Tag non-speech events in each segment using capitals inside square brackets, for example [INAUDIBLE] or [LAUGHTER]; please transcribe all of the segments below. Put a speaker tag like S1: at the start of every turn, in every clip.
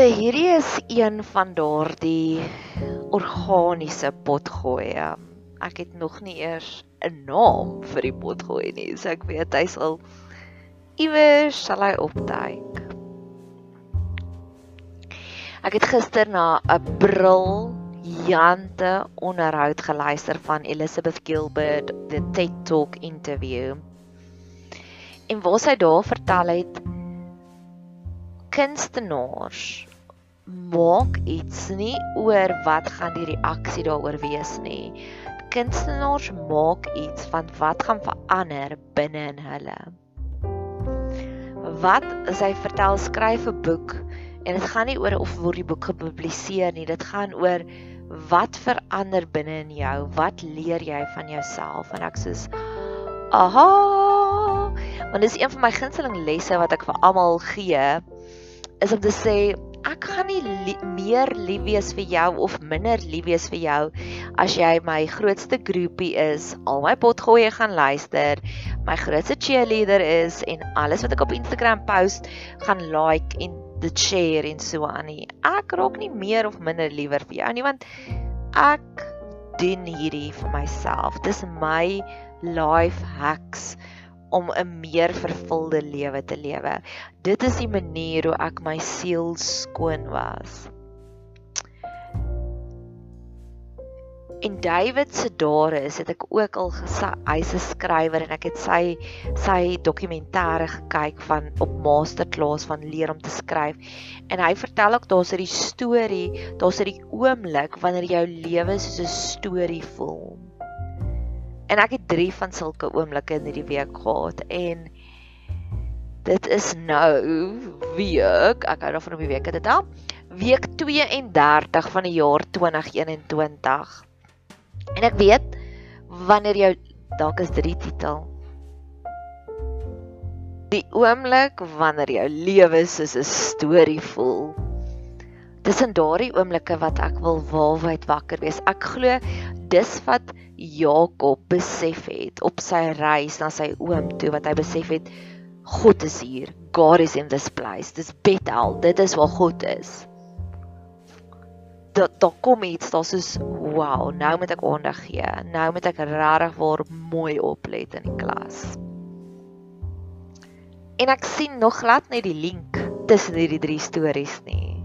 S1: So hierdie is een van daardie organiese potgoeie. Ek het nog nie eers 'n naam vir die potgoeie nie, so ek weet hy sal iewers sal hy opduik. Ek het gister na 'n briljante onderhoud geluister van Elizabeth Gilbert, the TED Talk interview. En waar sy daar vertel het kunstenaars maak iets nie oor wat gaan die reaksie daaroor wees nie. Kunstenaars maak iets van wat gaan verander binne in hulle. Wat as hy vertel skryf 'n boek en dit gaan nie oor of word die boek gepubliseer nie, dit gaan oor wat verander binne in jou? Wat leer jy van jouself? En ek sê aha, want dis een van my gunsteling lesse wat ek vir almal gee is om te sê ek gaan nie li meer lief wees vir jou of minder lief wees vir jou as jy my grootste groepie is, al my potgoeie gaan luister, my grootste cheerleader is en alles wat ek op Instagram post gaan like en dit share en so aan nie. Ek raak nie meer of minder liewer vir jou nie want ek doen hierdie vir myself. Dis my life hacks om 'n meer vervulde lewe te lewe. Dit is die manier hoe ek my siel skoon was. En David se dare is dit ek ook al gesê hy's 'n skrywer en ek het sy sy dokumentêre gekyk van op masterclass van leer om te skryf en hy vertel ook daar's 'n storie, daar's 'n oomblik wanneer jou lewe soos 'n storie voel. En ek het 3 van sulke oomblikke in hierdie week gehad en dit is nou week, ek hou daarvan om die weke te tel. Week 32 van die jaar 2021. En ek weet wanneer jou dalk is 3 titel. Die oomblik wanneer jou lewe soos 'n storie voel. Dis in daardie oomblikke wat ek wil waalwyd wakker wees. Ek glo dis wat Jakob besef het op sy reis na sy oom toe wat hy besef het God is hier. God is in this place. Dis Bethel. Dit is waar God is. Dat daar kom iets, daar soos wow, nou moet ek aandag gee. Nou moet ek regtig waar mooi oplet in die klas. En ek sien nog glad net die link tussen hierdie drie stories nie.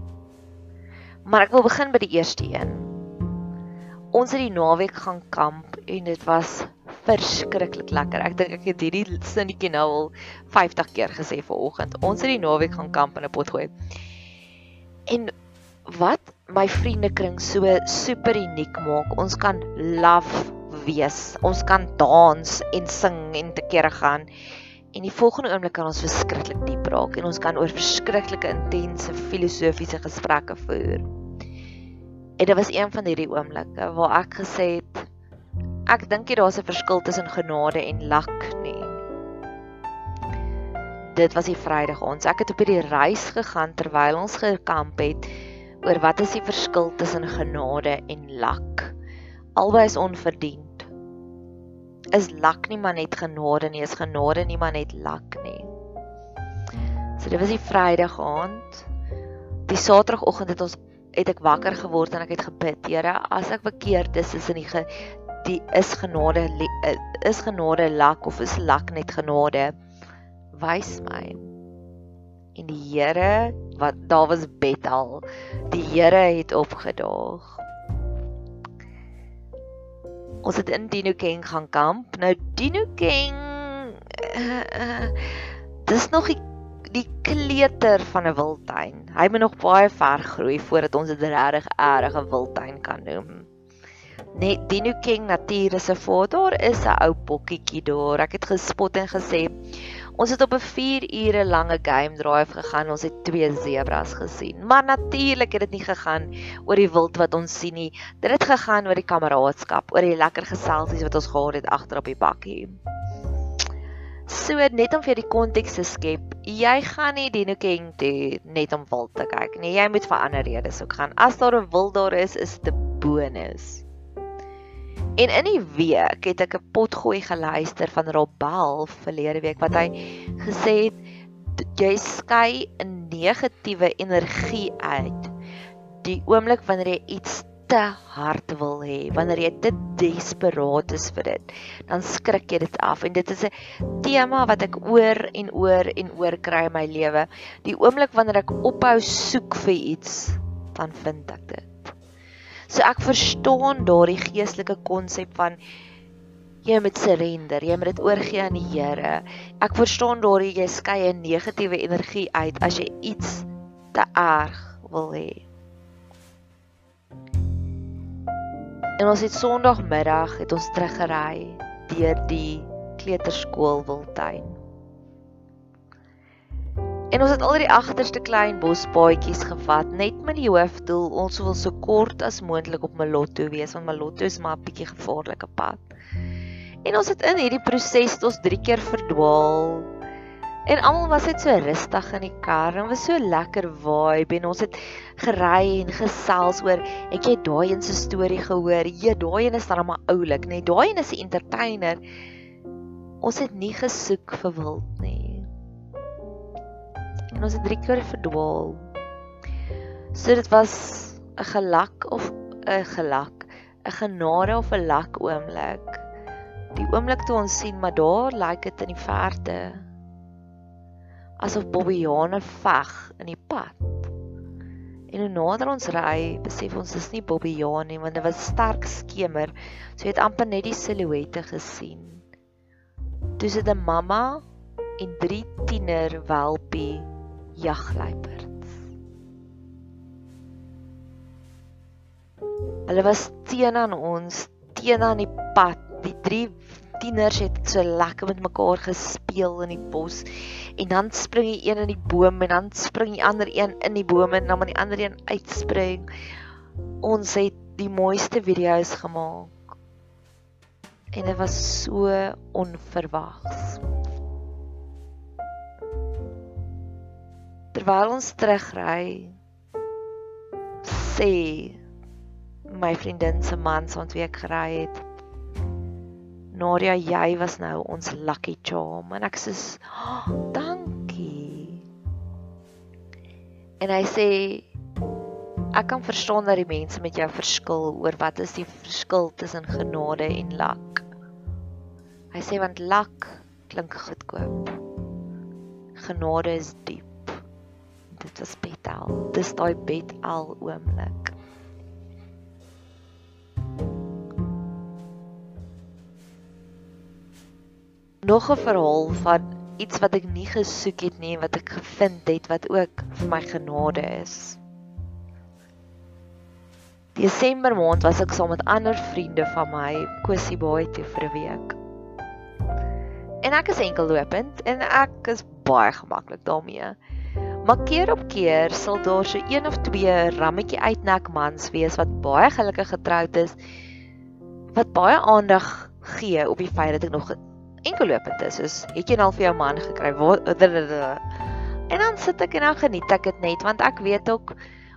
S1: Maar ek wil begin by die eerste een. Ons het die naweek gaan kamp en dit was verskriklik lekker. Ek dink ek het hierdie sinnetjie nou al 50 keer gesê vanoggend. Ons het die naweek gaan kamp in 'n potgooi. En wat my vriendekring so super uniek maak, ons kan love wees. Ons kan dans en sing en te kere gaan. En die volgende oomblik kan ons verskriklik diep raak en ons kan oor verskriklike intense filosofiese gesprekke voer. En dit was een van hierdie oomblikke waar ek gesê het ek dink jy daar's 'n verskil tussen genade en lak nie. Dit was die Vrydag ons. Ek het op hierdie reis gegaan terwyl ons gekamp het oor wat is die verskil tussen genade en lak. Albei is onverdiend. Is lak nie maar net genade nie, is genade nie maar net lak nie. So dit was die Vrydag aand. Die Saterdagoggend het ons het ek wakker geword en ek het gebid, Here, as ek verkeerd is, is in die ge, die is genade eh, is genade lak of is lak net genade? Wys my. En die Here wat daar was Bethel. Die Here het opgedaag. Ons het in Dinokeng gaan kamp. Nou Dinokeng uh, uh, dis nog die die kleuter van 'n wildtuin. Hy moet nog baie ver groei voordat ons dit regtig erge wildtuin kan noem. Net Dino King Natuurreservaat, daar is 'n ou bokkietjie daar. Ek het gespot en gesê ons het op 'n 4 ure lange game drive gegaan. Ons het twee zebras gesien. Maar natuurlik het dit nie gegaan oor die wild wat ons sien nie. Dit het gegaan oor die kameraadskap, oor die lekker geselsies wat ons gehad het agter op die bakkie. So net om vir die konteks te skep, jy gaan nie Dinokeng toe net om wil te kyk nie. Jy moet vir ander redes ook gaan. As daar 'n wil daar is, is dit 'n bonus. En in die week het ek 'n potgooi geluister van Rob Bell verlede week wat hy gesê het jy skei 'n negatiewe energie uit. Die oomblik wanneer jy iets te hard wil hê, wanneer jy te desperaat is vir dit, dan skrik jy dit af en dit is 'n tema wat ek oor en oor en oor kry in my lewe. Die oomblik wanneer ek ophou soek vir iets, dan vind ek dit. So ek verstaan daardie geestelike konsep van jy moet surrender, jy moet dit oorgee aan die Here. Ek verstaan daardie jy skei 'n negatiewe energie uit as jy iets te erg wil hê. En ons het Sondagmiddag het ons teruggery deur die kleuterskool Wildtuin. En ons het al die agterste klein bospaadjies gevat net met die hoofdoel ons wil so kort as moontlik op Malotto wees want Malotto is maar 'n bietjie gevaarlike pad. En ons het in hierdie proses ons 3 keer verdwaal En almal was net so rustig in die kar en was so lekker vibe en ons het gery en gesels oor ek het daai een se storie gehoor. Ja, daai een is dan maar oulik, nee, daai een is 'n entertainer. Ons het nie gesoek vir wild nie. En ons het drie keer verdwaal. So dit was 'n gelak of 'n gelak, 'n genade of 'n lak oomblik. Die oomblik toe ons sien maar daar lyk like dit in die verte asof bobbejane veg in die pad. En hoe nader ons ry, besef ons dis nie bobbejane nie, want dit was sterk skemer. So jy het amper net die silhouette gesien. Toe sit 'n mamma en drie tiener welpie jagluiperds. Hulle was teen aan ons, teen aan die pad. Die drie tieners het so lekker met mekaar gespeel in die bos en dan spring die een in die boom en dan spring die ander een in die boom en dan moet die ander een uitspring. Ons het die mooiste video's gemaak. En dit was so onverwags. Terwyl ons terugry sê my vriendin se man se ontweek gery het Nadia, jy was nou ons lucky charm en ek sê, oh, "Dankie." En hy sê, "Ek kan verstaan dat die mense met jou verskil oor wat is die verskil tussen genade en lak." Hy sê want lak klink goedkoop. Genade is diep. Dit was betal. Dis daai betal oomblik. Nog 'n verhaal van iets wat ek nie gesoek het nie, wat ek gevind het wat ook vir my genade is. Desember maand was ek saam met ander vriende van my Kosie Baai toe vir 'n week. En ek is enkellopend en ek is baie gemaklik daarmee. Maar keer op keer sal daar so een of twee rammetjie uitnek mans wees wat baie gelukkig getroud is wat baie aandag gee op die feit dat ek nog enkellopend is. Soos het jy nou al vir jou man gekry? En dan sit ek en dan geniet ek dit net want ek weet ook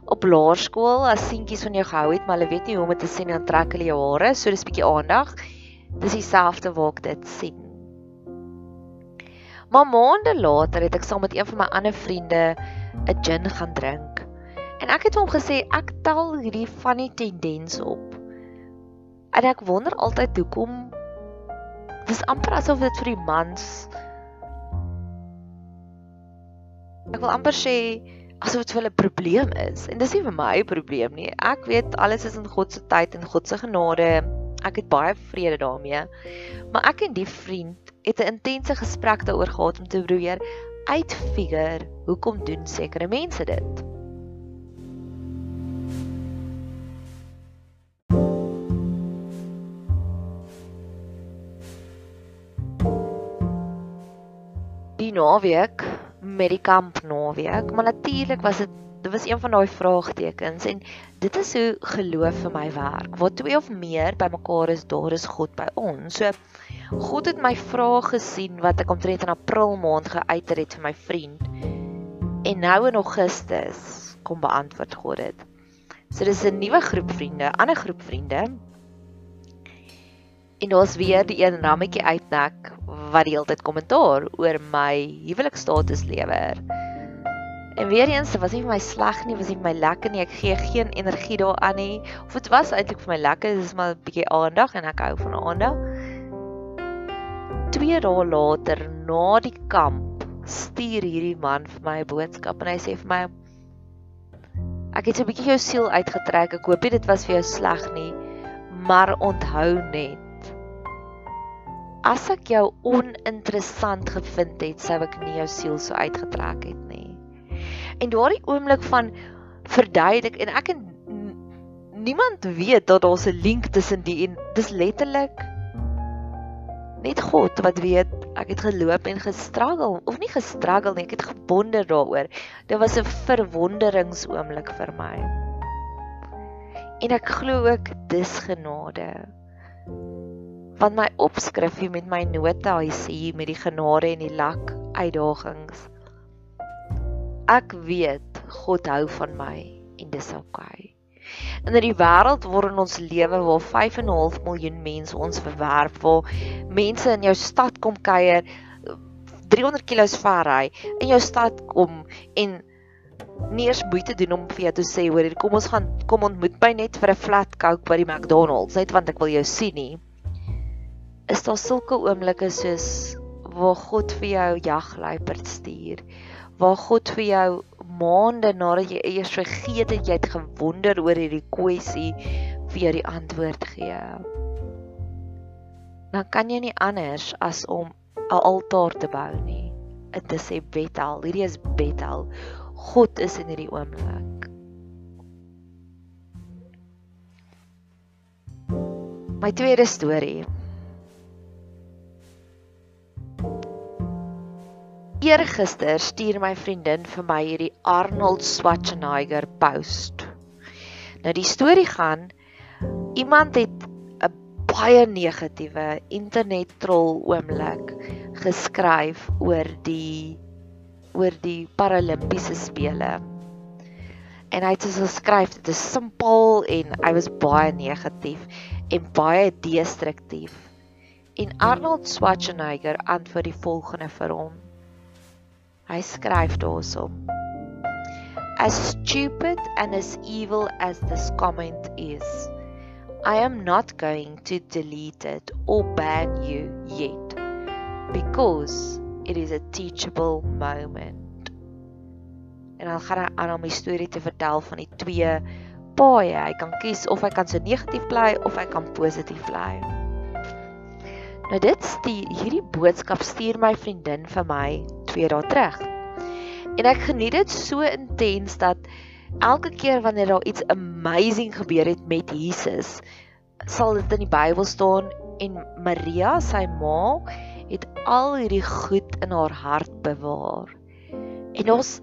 S1: op laerskool as seentjies van jou gehou het, maar hulle weet nie hoe om dit te sien en trek hulle jou hare, so dis bietjie aandag. Dis dieselfde waar ek dit sien. Maar maande later het ek saam met een van my ander vriende 'n gin gaan drink. En ek het hom gesê ek tel hierdie funny tendens op. En ek wonder altyd hoekom dis amper asof dit vir die mans ek wil amper sê asof dit vir hulle 'n probleem is. En dis nie vir my 'n probleem nie. Ek weet alles is in God se tyd en God se genade. Ek het baie vrede daarmee. Maar ek en die vriend het 'n intense gesprek daaroor gehad om te probeer uitfigure hoekom doen sekere mense dit die naweek met die kamp naweek, maar natuurlik was dit dit was een van daai vraagtekens en dit is hoe geloof vir my werk. Waar twee of meer bymekaar is, daar is God by ons. So God het my vrae gesien wat ek omtrent in April maand geuiter het vir my vriend. En nou in Augustus kom beantwoord God dit. So dis 'n nuwe groep vriende, ander groep vriende. En daar's weer die een rammetjie uitnek wat die hele tyd kommentaar oor my huwelikstatus lewer. En weer eens, dit was nie vir my sleg nie, was nie vir my lekker nie. Ek gee geen energie daaraan nie. Of dit was eintlik vir my lekker, dis maar 'n bietjie aandag en ek hou van aandag. 2 dae later na die kamp stuur hierdie man vir my 'n boodskap en hy sê vir my Ek het so 'n bietjie jou siel uitgetrek. Ek hoop dit was vir jou sleg nie, maar onthou net as ek jou oninteressant gevind het, sou ek nie jou siel so uitgetrek het nie. En daardie oomblik van verduidelik en ek en niemand weet dat daar 'n link tussen die en dis letterlik net God wat weet ek het geloop en gestruggle of nie gestruggle nie ek het gewonder daaroor. Dit was 'n verwonderingsoomblik vir my. En ek glo ook dis genade want my opskrifie met my nota hier met die genade en die lak uitdagings ek weet God hou van my en dis oukei. Okay. In hierdie wêreld waarin ons lewe waar 5.5 miljoen mense ons verwerp, waar mense in jou stad kom kuier 300 km ver ry in jou stad kom en nie eens moeite doen om vir jou te sê hoor kom ons gaan kom ontmoet by net vir 'n flat coke by die McDonald's net want ek wil jou sien nie is daar sulke oomblikke soos waar God vir jou jagluiperd stuur waar God vir jou maande nadat jy eers vergeet het jy het gewonder oor hierdie kwessie vir jou die antwoord gee. Dan kan jy nie anders as om 'n altaar te bou nie. Dit is Bethel, hierdie is Bethel. God is in hierdie oomblik. My tweede storie Eergister stuur my vriendin vir my hierdie Arnold Schwarzenegger post. Nou die storie gaan iemand het 'n baie negatiewe internet troll oomblik geskryf oor die oor die Paralimpiese spele. En hy het so geskryf dit is simpel en hy was baie negatief en baie destruktief. En Arnold Schwarzenegger antwoord die volgende vir hom. Hy skryf daarsom: As stupid and as evil as this comment is, I am not going to delete it or ban you yet because it is a teachable moment. En dan gaan hy aan om die storie te vertel van die twee paaie. Hy kan kies of hy kan so negatief bly of hy kan positief bly. Nou dit stuur hierdie boodskap stuur my vriendin vir my 2 dae terug. En ek geniet dit so intens dat elke keer wanneer daar iets amazing gebeur het met Jesus, sal dit in die Bybel staan en Maria, sy ma, het al hierdie goed in haar hart bewaar. En ons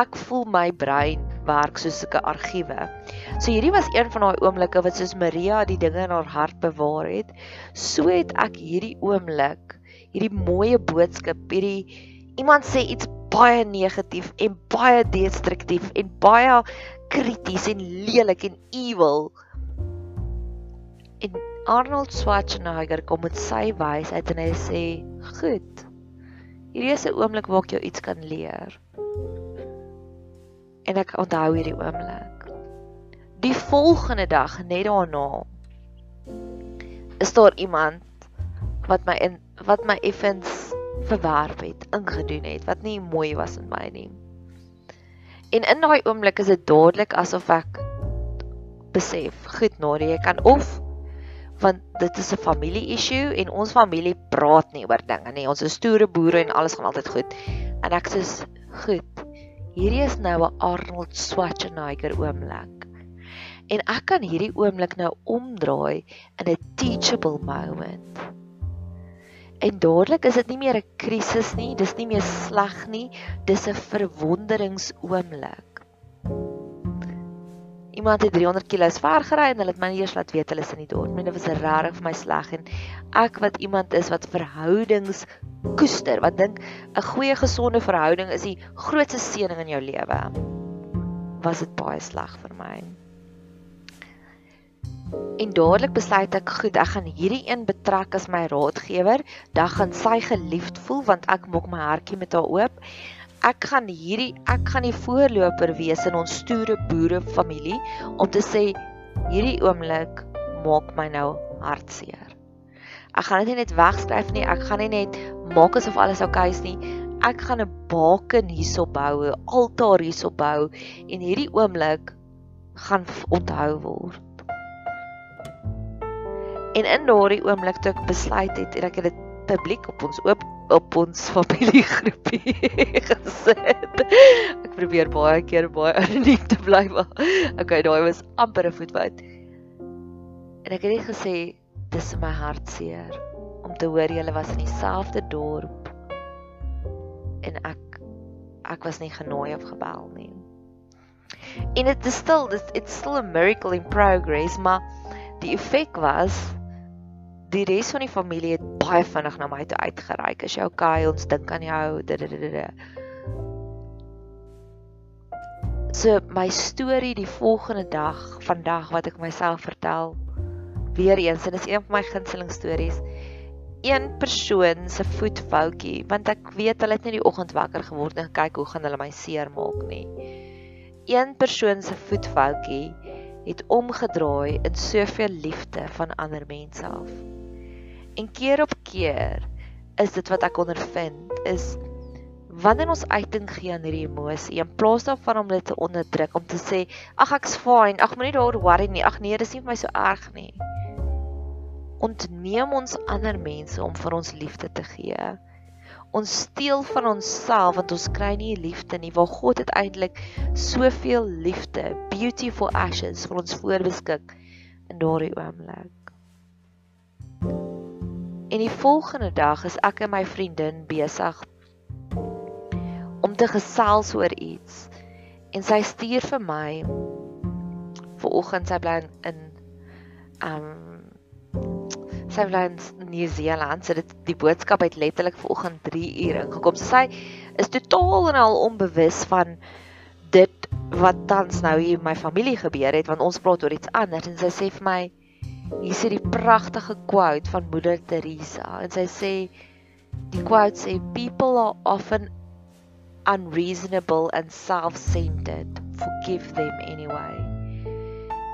S1: ek voel my brein werk soos 'n argiewe. So hierdie was een van daai oomblikke wat soos Maria die dinge in haar hart bewaar het, so het ek hierdie oomblik, hierdie mooie boodskap, hierdie iemand sê iets baie negatief en baie destruktief en baie krities en lelik en evil. En Arnold Schwarzenegger kom met sy wysheid en hy sê, "Goed. Hierdie is 'n oomblik waar ek jou iets kan leer." En ek onthou hierdie oomblik. Die volgende dag, net daarna, is daar iemand wat my in wat my effens verwerp het, ingedoen het wat nie mooi was met my nie. En in daai oomblik is dit dadelik asof ek besef, goed Nadia, jy kan of want dit is 'n familie issue en ons familie praat nie oor dinge nie. Ons is stoere boere en alles gaan altyd goed. En ek sê, goed. Hierdie is nou 'n Arnold Schwarzenegger oomblik. En ek kan hierdie oomblik nou omdraai in 'n teachable moment. En dadelik is dit nie meer 'n krisis nie, dis nie meer sleg nie, dis 'n verwonderingsoomblik. Iemand het 300 km ver gery en hulle het my eers laat weet hulle is in die dorp. Dit was regtig vir my sleg en ek wat iemand is wat verhoudings koester, wat dink 'n goeie gesonde verhouding is die grootste seëning in jou lewe. Was dit baie sleg vir my. En dadelik besluit ek, goed, ek gaan hierdie een betrek as my raadgewer. Dan gaan sy geliefd voel want ek maak my hartjie met haar oop. Ek gaan hierdie ek gaan die voorloper wees in ons stoere boere familie om te sê hierdie oomblik maak my nou hartseer. Ek gaan dit nie net wegskryf nie, ek gaan nie net maak asof alles oukei is nie. Ek gaan 'n baken hierso bou, 'n altaar hierso bou en hierdie oomblik gaan onthou word. En in daardie oomblik toe ek besluit het en ek het dit publiek op ons oop op ons [LAUGHS] familiegroepie [LAUGHS] gesit. Ek probeer baie keer baie [LAUGHS] anoniem te bly maar okay, daai was amper 'n voetfout. En ek het net gesê dis my hartseer om te hoor julle was in dieselfde dorp en ek ek was nie genooi of gebel nie. En dit is still it's still a miracle in progress, maar die effek was die res van die familie het baie vinnig na my toe uitgereik. Is jy okay? Ons dink aan jou. So my storie die volgende dag, vandag wat ek myself vertel, weer eens en dis een van my gunsteling stories. Een persoon se voetfoutjie, want ek weet hulle het net die oggend wakker geword en kyk hoe gaan hulle my seermaak nie. Een persoon se voetfoutjie het omgedraai in soveel liefde van ander mense af. En keer op keer is dit wat ek ondervind is wanneer ons uiting gee aan hierdie emosie in plaas daarvan om dit te onderdruk om te sê ag ek's fine ag moenie daaroor worry nie ag nee dis nie vir my so erg nie. Ontneem ons ander mense om vir ons liefde te gee. Ons steel van onsself want ons kry nie liefde nie waar God het eintlik soveel liefde beautiful ashes vir ons voorbeskik in daardie oomblik En die volgende dag is ek en my vriendin besig om te gesels oor iets. En sy stuur vir my vir oggend sy bly in um sy bly in Nieu-Seeland. So dit die boodskap het letterlik vir oggend 3 uur ingekom. So sy is totaal en al onbewus van dit wat tans nou hier in my familie gebeur het want ons praat oor iets anders en sy sê vir my Hier sit die pragtige quote van Moeder Teresa en sy sê die quote sê people are often unreasonable and self-centered. Forgive them anyway.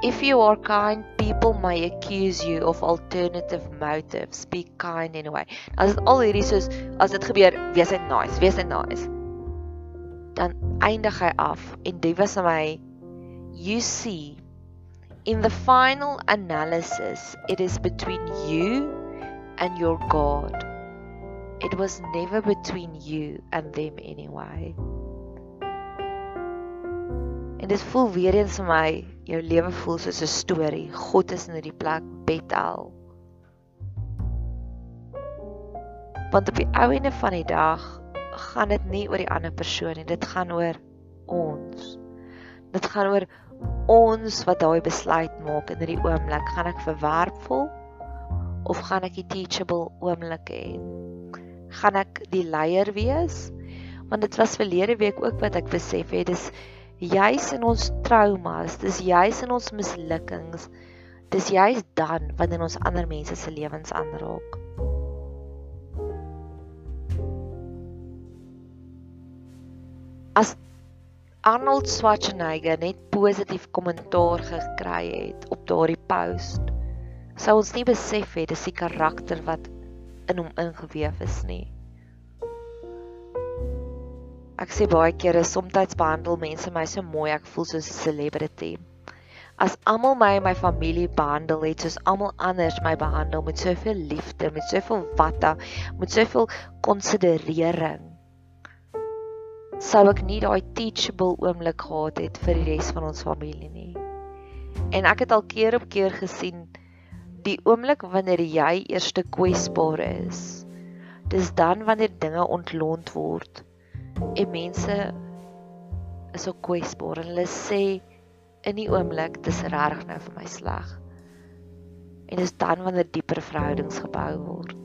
S1: If you are kind people may accuse you of alternative motives. Be kind anyway. As dit al hierdie soos as dit gebeur wees net nice wees net nice. Dan eindig hy af en dit was my you see In the final analysis, it is between you and your God. It was never between you and them anyway. En dit voel weer eens vir my, jou lewe voel soos 'n storie. God is in hierdie plek Bethel. Want op die ou ende van die dag gaan dit nie oor die ander persoon nie, dit gaan oor ons. Dit gaan oor ons wat daai besluit maak in hierdie oomblik, gaan ek verwerp voel of gaan ek die teachable oomblik hê? Gaan ek die leier wees? Want dit was verlede week ook wat ek besef het, dis juis in ons traumas, dis juis in ons mislukkings, dis juis dan wanneer ons ander mense se lewens aanraak. As Arnold Schwarzenegger net positief kommentaar gekry het op daardie post, sou ons nie besef het dis die karakter wat in hom ingeweef is nie. Ek sê baie kere soms behandel mense my so mooi ek voel soos 'n celebrity. As almal my en my familie behandel het soos almal anders my behandel met soveel liefde, met soveel watta, met soveel konsiderering sou ek nie daai teachable oomblik gehad het vir die res van ons familie nie. En ek het al keer op keer gesien die oomblik wanneer jy eerste kwesbaar is. Dis dan wanneer dinge ontlont word en mense is so kwesbaar en hulle sê in die oomblik dis reg nou vir my sleg. En dis dan wanneer dieper verhoudings gebou word.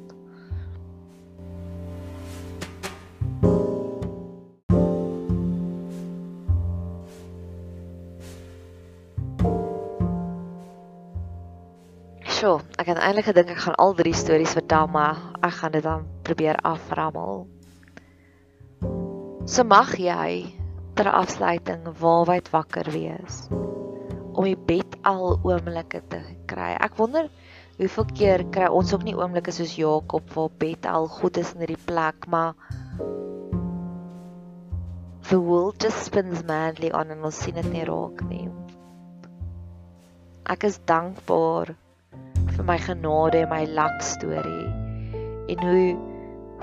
S1: Ek het eintlik gedink ek gaan al drie stories vertel, maar ek gaan dit dan probeer aframmel. So mag jy ter afsluiting waarwyd wakker wees om die bed al oomblikke te kry. Ek wonder hoeveel keer kry ons ook nie oomblikke soos Jakob waar bed al goed is in hierdie plek, maar the world just spins madly on en ons sien dit nie raak nie. Ek is dankbaar vir my genade en my luck storie en hoe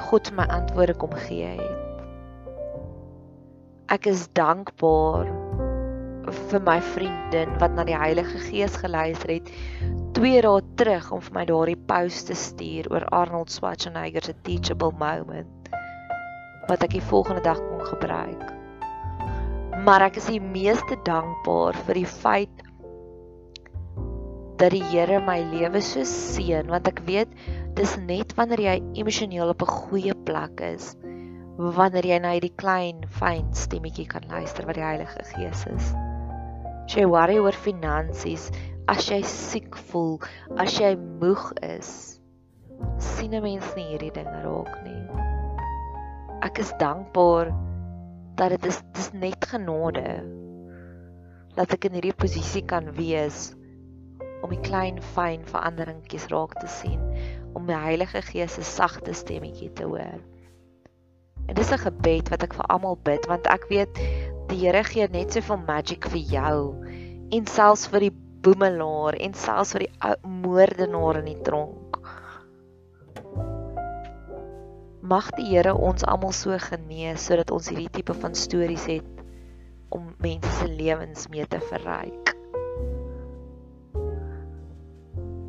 S1: God my antwoorde kom gee het. Ek is dankbaar vir my vriendin wat na die Heilige Gees geluister het 2 dae terug om vir my daardie post te stuur oor Arnold Schwarzenegger se teachable moment wat ek die volgende dag kon gebruik. Maar ek is die meeste dankbaar vir die feit dat die Here my lewe so seën want ek weet dis net wanneer jy emosioneel op 'n goeie plek is wanneer jy na hierdie klein fyn stemmetjie kan luister wat die Heilige Gees is. As jy worry oor finansies, as jy siek voel, as jy moeg is, sien 'n mens nie hierdie dinge raak nie. Ek is dankbaar dat dit is dis net genade dat ek in hierdie posisie kan wees om die klein fyn veranderingkies raak te sien om die Heilige Gees se sagte stemmetjie te hoor. En dis 'n gebed wat ek vir almal bid want ek weet die Here gee net soveel magic vir jou en selfs vir die boemelaar en selfs vir die moordenaar in die tronk. Mag die Here ons almal so genees sodat ons hierdie tipe van stories het om mense se lewens mee te verryk.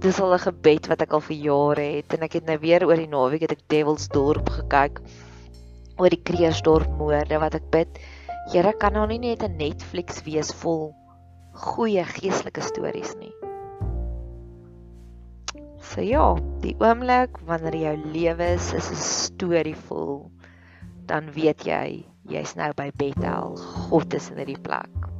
S1: Dis al 'n gebed wat ek al vir jare het en ek het nou weer oor die naweek het ek Devil's Dorp gekyk oor die Kreersdorp moorde wat ek bid. Here kan nou nie net 'n Netflix wees vol goeie geestelike stories nie. So ja, die oomblik wanneer jou lewe is 'n storie vol, dan weet jy jy's nou by Bethel. God is in hierdie plek.